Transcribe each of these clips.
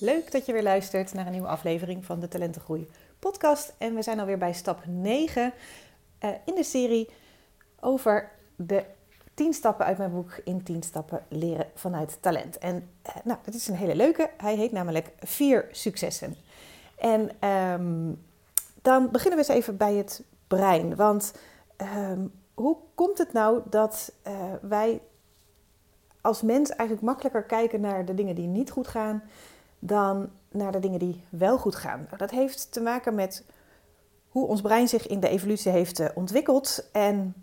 Leuk dat je weer luistert naar een nieuwe aflevering van de Talentengroei podcast. En we zijn alweer bij stap 9 uh, in de serie over de 10 stappen uit mijn boek in 10 stappen leren vanuit talent. En uh, nou, dat is een hele leuke. Hij heet namelijk 4 successen. En um, dan beginnen we eens even bij het brein. Want um, hoe komt het nou dat uh, wij als mens eigenlijk makkelijker kijken naar de dingen die niet goed gaan dan naar de dingen die wel goed gaan. Nou, dat heeft te maken met hoe ons brein zich in de evolutie heeft uh, ontwikkeld. En,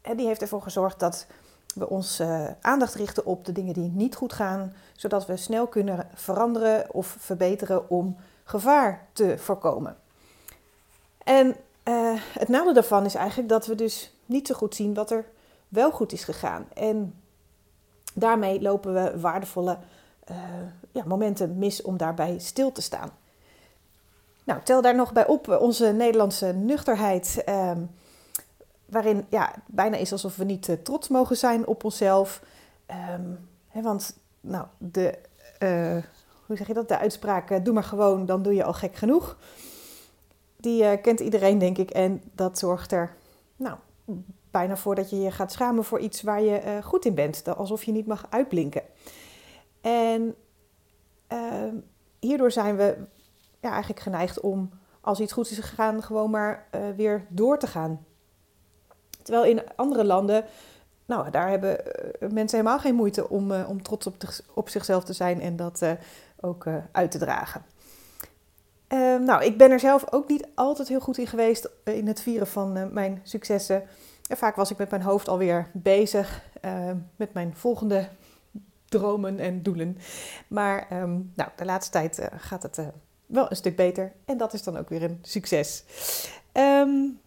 en, die heeft ervoor gezorgd dat we onze uh, aandacht richten op de dingen die niet goed gaan, zodat we snel kunnen veranderen of verbeteren om gevaar te voorkomen. En het nadeel daarvan is eigenlijk dat we dus niet zo goed zien wat er wel goed is gegaan. En daarmee lopen we waardevolle uh, ja, momenten mis om daarbij stil te staan. Nou, tel daar nog bij op onze Nederlandse nuchterheid, uh, waarin ja, bijna is alsof we niet uh, trots mogen zijn op onszelf. Um, hè, want nou, de, hoe zeg je dat? De uitspraak, doe maar gewoon, dan doe je al gek genoeg. Die kent iedereen, denk ik, en dat zorgt er nou, bijna voor dat je je gaat schamen voor iets waar je goed in bent. Alsof je niet mag uitblinken. En uh, hierdoor zijn we ja, eigenlijk geneigd om, als iets goed is gegaan, gewoon maar uh, weer door te gaan. Terwijl in andere landen, nou, daar hebben uh, mensen helemaal geen moeite om, om trots op, op, zichzelf te zijn en dat ook uit te dragen. Ehm, nou, ik ben er zelf ook niet altijd heel goed in geweest in het vieren van mijn successen. En vaak was ik met mijn hoofd alweer bezig met mijn volgende dromen en doelen. Maar um, nou, de laatste tijd uh, gaat het uh, wel een stuk beter. En dat is dan ook weer een succes. Um,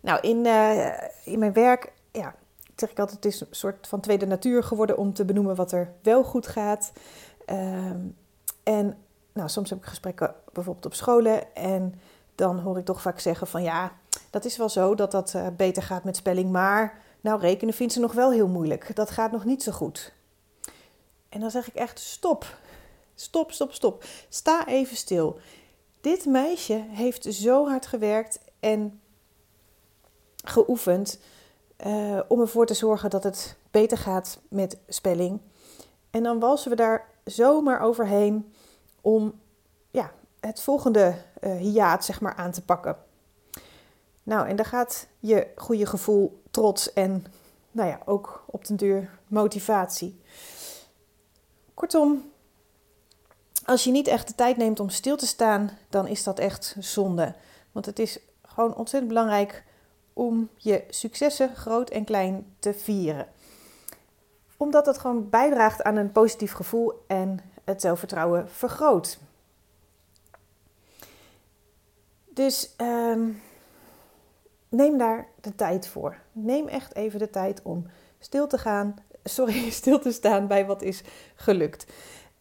nou, in, uh, in mijn werk, ja, zeg ik altijd, het is een soort van tweede natuur geworden om te benoemen wat er wel goed gaat. Um, en nou, soms heb ik gesprekken bijvoorbeeld op scholen en dan hoor ik toch vaak zeggen van ja, dat is wel zo dat dat beter gaat met spelling, maar nou, rekenen vindt ze nog wel heel moeilijk. Dat gaat nog niet zo goed. En dan zeg ik echt: stop. Stop, stop, stop. Sta even stil. Dit meisje heeft zo hard gewerkt en geoefend uh, om ervoor te zorgen dat het beter gaat met spelling. En dan walsen we daar zomaar overheen om ja, het volgende uh, hiaat zeg maar, aan te pakken. Nou, en daar gaat je goede gevoel, trots en nou ja, ook op den duur motivatie. Kortom, als je niet echt de tijd neemt om stil te staan, dan is dat echt zonde. Want het is gewoon ontzettend belangrijk om je successen, groot en klein, te vieren. Omdat het gewoon bijdraagt aan een positief gevoel en het zelfvertrouwen vergroot. Dus um, neem daar de tijd voor. Neem echt even de tijd om stil te gaan. Sorry, stil te staan bij wat is gelukt.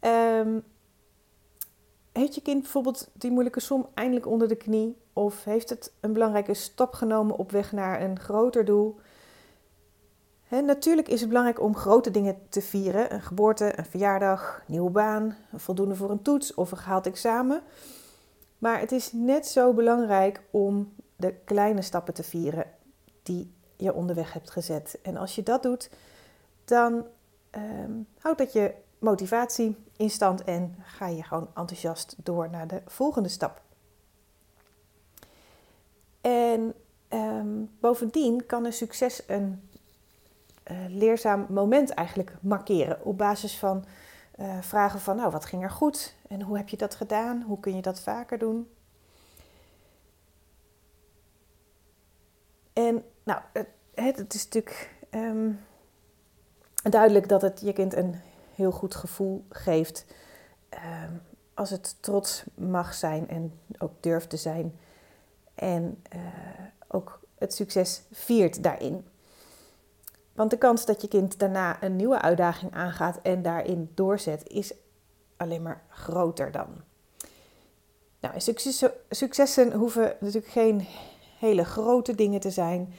Um, heeft je kind bijvoorbeeld die moeilijke som eindelijk onder de knie? Of heeft het een belangrijke stap genomen op weg naar een groter doel? Natuurlijk is het belangrijk om grote dingen te vieren. Een geboorte, een verjaardag, een nieuwe baan, voldoende voor een toets of een gehaald examen. Maar het is net zo belangrijk om de kleine stappen te vieren die je onderweg hebt gezet. En als je dat doet, dan um, houdt dat je motivatie in stand en ga je gewoon enthousiast door naar de volgende stap. En um, bovendien kan een succes een uh, leerzaam moment eigenlijk markeren op basis van uh, vragen van, nou, wat ging er goed en hoe heb je dat gedaan? Hoe kun je dat vaker doen? En nou, het, het is natuurlijk um, duidelijk dat het je kind een heel goed gevoel geeft. Um, als het trots mag zijn en ook durft te zijn. En uh, ook het succes viert daarin. Want de kans dat je kind daarna een nieuwe uitdaging aangaat en daarin doorzet, is alleen maar groter dan. Nou, successen hoeven natuurlijk geen hele grote dingen te zijn.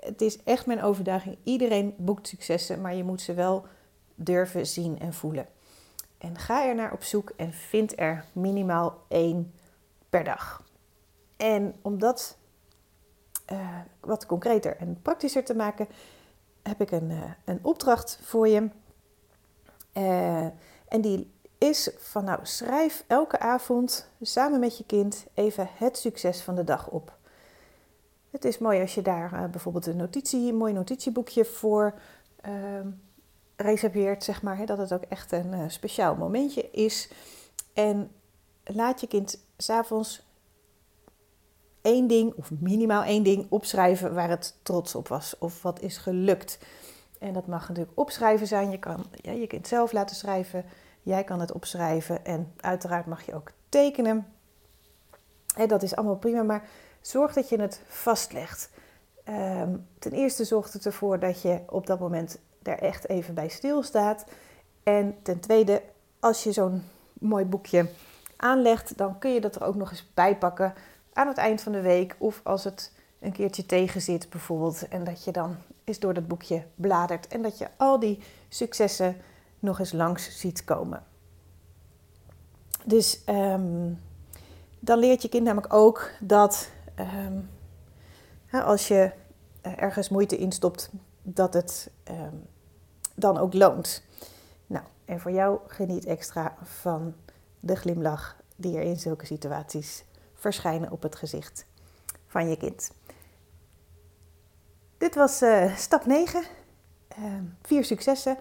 het is echt mijn overdaging. Iedereen boekt successen, maar je moet ze wel durven zien en voelen. En ga er naar op zoek en vind er minimaal één per dag. En om dat uh, wat concreter en praktischer te maken, heb ik een, uh, een opdracht voor je. Uh, en die is van nou, schrijf elke avond samen met je kind even het succes van de dag op. Het is mooi als je daar bijvoorbeeld een, notitie, een mooi notitieboekje voor ehm, reserveert, zeg maar. Hè, dat het ook echt een speciaal momentje is. En laat je kind s'avonds één ding, of minimaal één ding, opschrijven waar het trots op was of wat is gelukt. En dat mag natuurlijk opschrijven zijn. Je kan ja, je kind zelf laten schrijven. Jij kan het opschrijven. En uiteraard mag je ook tekenen. En dat is allemaal prima, maar zorg dat je het vastlegt. Ehm, ten eerste zorgt het ervoor dat je op dat moment er echt even bij stilstaat. En ten tweede, als je zo'n mooi boekje aanlegt, dan kun je dat er ook nog eens bij pakken aan het eind van de week. Of als het een keertje tegen zit bijvoorbeeld. En dat je dan eens door dat boekje bladert. En dat je al die successen nog eens langs ziet komen. Dus um, dan leert je kind namelijk ook dat um, als je ergens moeite instopt, dat het um, dan ook loont. Nou, en voor jou geniet extra van de glimlach die er in zulke situaties verschijnen op het gezicht van je kind. Dit was uh, stap 9. Uh, ehm, vier successen.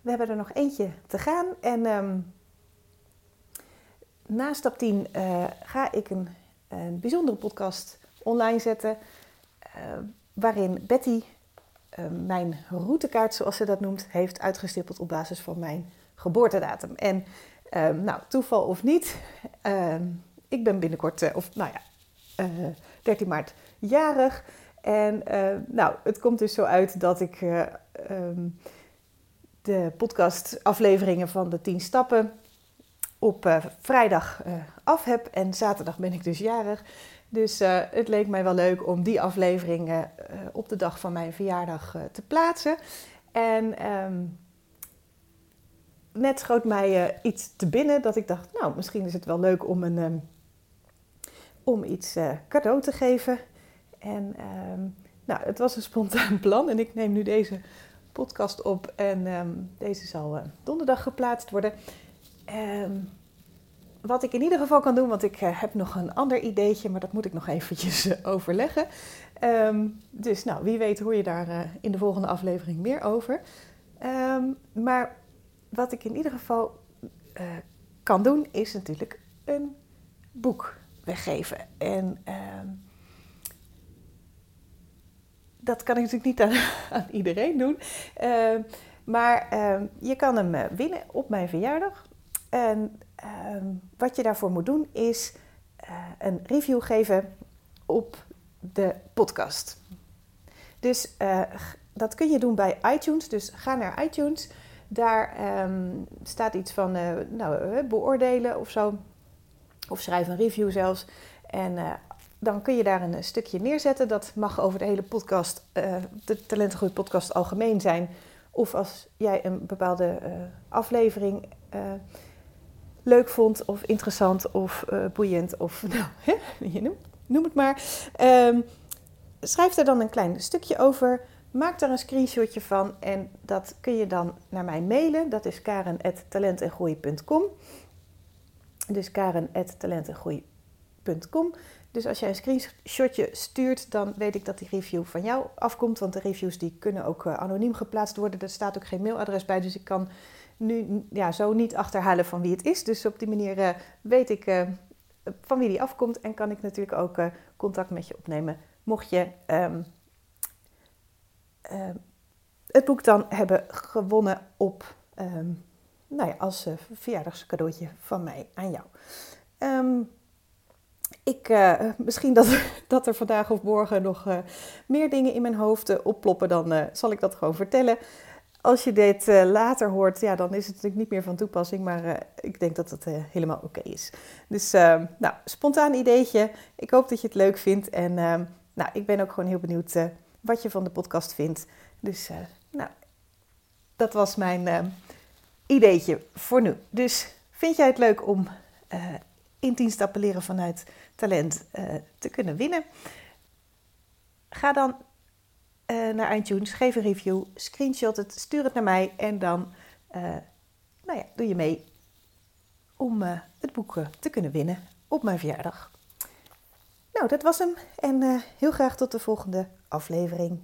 We hebben er nog eentje te gaan. En na stap 10 uh, eh, ga ik een, een, bijzondere podcast online zetten. Eh, waarin Betty mijn routekaart, zoals ze dat noemt, heeft uitgestippeld op basis van mijn geboortedatum. En ehm, nou, toeval of niet, ik ben binnenkort, uh, of nou ja, uh, eh, 13 maart jarig. En nou, het komt dus zo uit dat ik um, de podcastafleveringen van de 10 stappen op vrijdag af heb. En zaterdag ben ik dus jarig. Dus het leek mij wel leuk om die afleveringen op de dag van mijn verjaardag te plaatsen. En um, net schoot mij iets te binnen dat ik dacht, nou, misschien is het wel leuk om een, um, om iets cadeau te geven. En uh, nou, het was een spontaan plan en ik neem nu deze podcast op en deze zal donderdag geplaatst worden. Um, wat ik in ieder geval kan doen, want ik uh, heb nog een ander ideetje, maar dat moet ik nog eventjes overleggen. Um, dus nou, wie weet hoor je daar in de volgende aflevering meer over. maar wat ik in ieder geval kan doen, is natuurlijk een boek weggeven. En dat kan ik natuurlijk niet aan, aan iedereen doen. Maar je kan hem eh, winnen op mijn verjaardag. En ehm, wat je daarvoor moet doen is eh, een review geven op de podcast. Dus eh, dat kun je doen bij iTunes. Dus ga naar iTunes. Daar staat iets van nou, beoordelen of zo. Of schrijf een review zelfs. En dan kun je daar een stukje neerzetten. Dat mag over de hele podcast, de Talentengroei podcast algemeen zijn. Of als jij een bepaalde aflevering leuk vond of interessant of boeiend of nou, hè, je noem, noem het maar. Um, schrijf er dan een klein stukje over. Maak daar een screenshotje van en dat kun je dan naar mij mailen. Dat is karen.talentengroei.com. Dus karen.talentengroei.com. Dus als jij een screenshotje stuurt, dan weet ik dat die review van jou afkomt. Want de reviews die kunnen ook uh, anoniem geplaatst worden. Er staat ook geen mailadres bij, dus ik kan nu ja, zo niet achterhalen van wie het is. Dus op die manier uh, weet ik uh, van wie die afkomt. En kan ik natuurlijk ook contact met je opnemen. Mocht je um, het boek dan hebben gewonnen op... Um, nou ja, als uh, verjaardagscadeautje van mij aan jou. Ik, uh, misschien dat, dat er vandaag of morgen nog uh, meer dingen in mijn hoofd opploppen, dan zal ik dat gewoon vertellen. Als je dit later hoort, ja, dan is het natuurlijk niet meer van toepassing, maar ik denk dat het helemaal oké is. Dus, ehm, nou, spontaan ideetje. Ik hoop dat je het leuk vindt en ehm, nou, ik ben ook gewoon heel benieuwd wat je van de podcast vindt. Dus, nou, dat was mijn ideetje voor nu. Dus vind jij het leuk om in 10 stappen leren vanuit talent te kunnen winnen? Ga dan uh, naar iTunes, geef een review, screenshot het, stuur het naar mij en dan nou ja, doe je mee om het boek te kunnen winnen op mijn verjaardag. Nou, dat was hem en heel graag tot de volgende aflevering.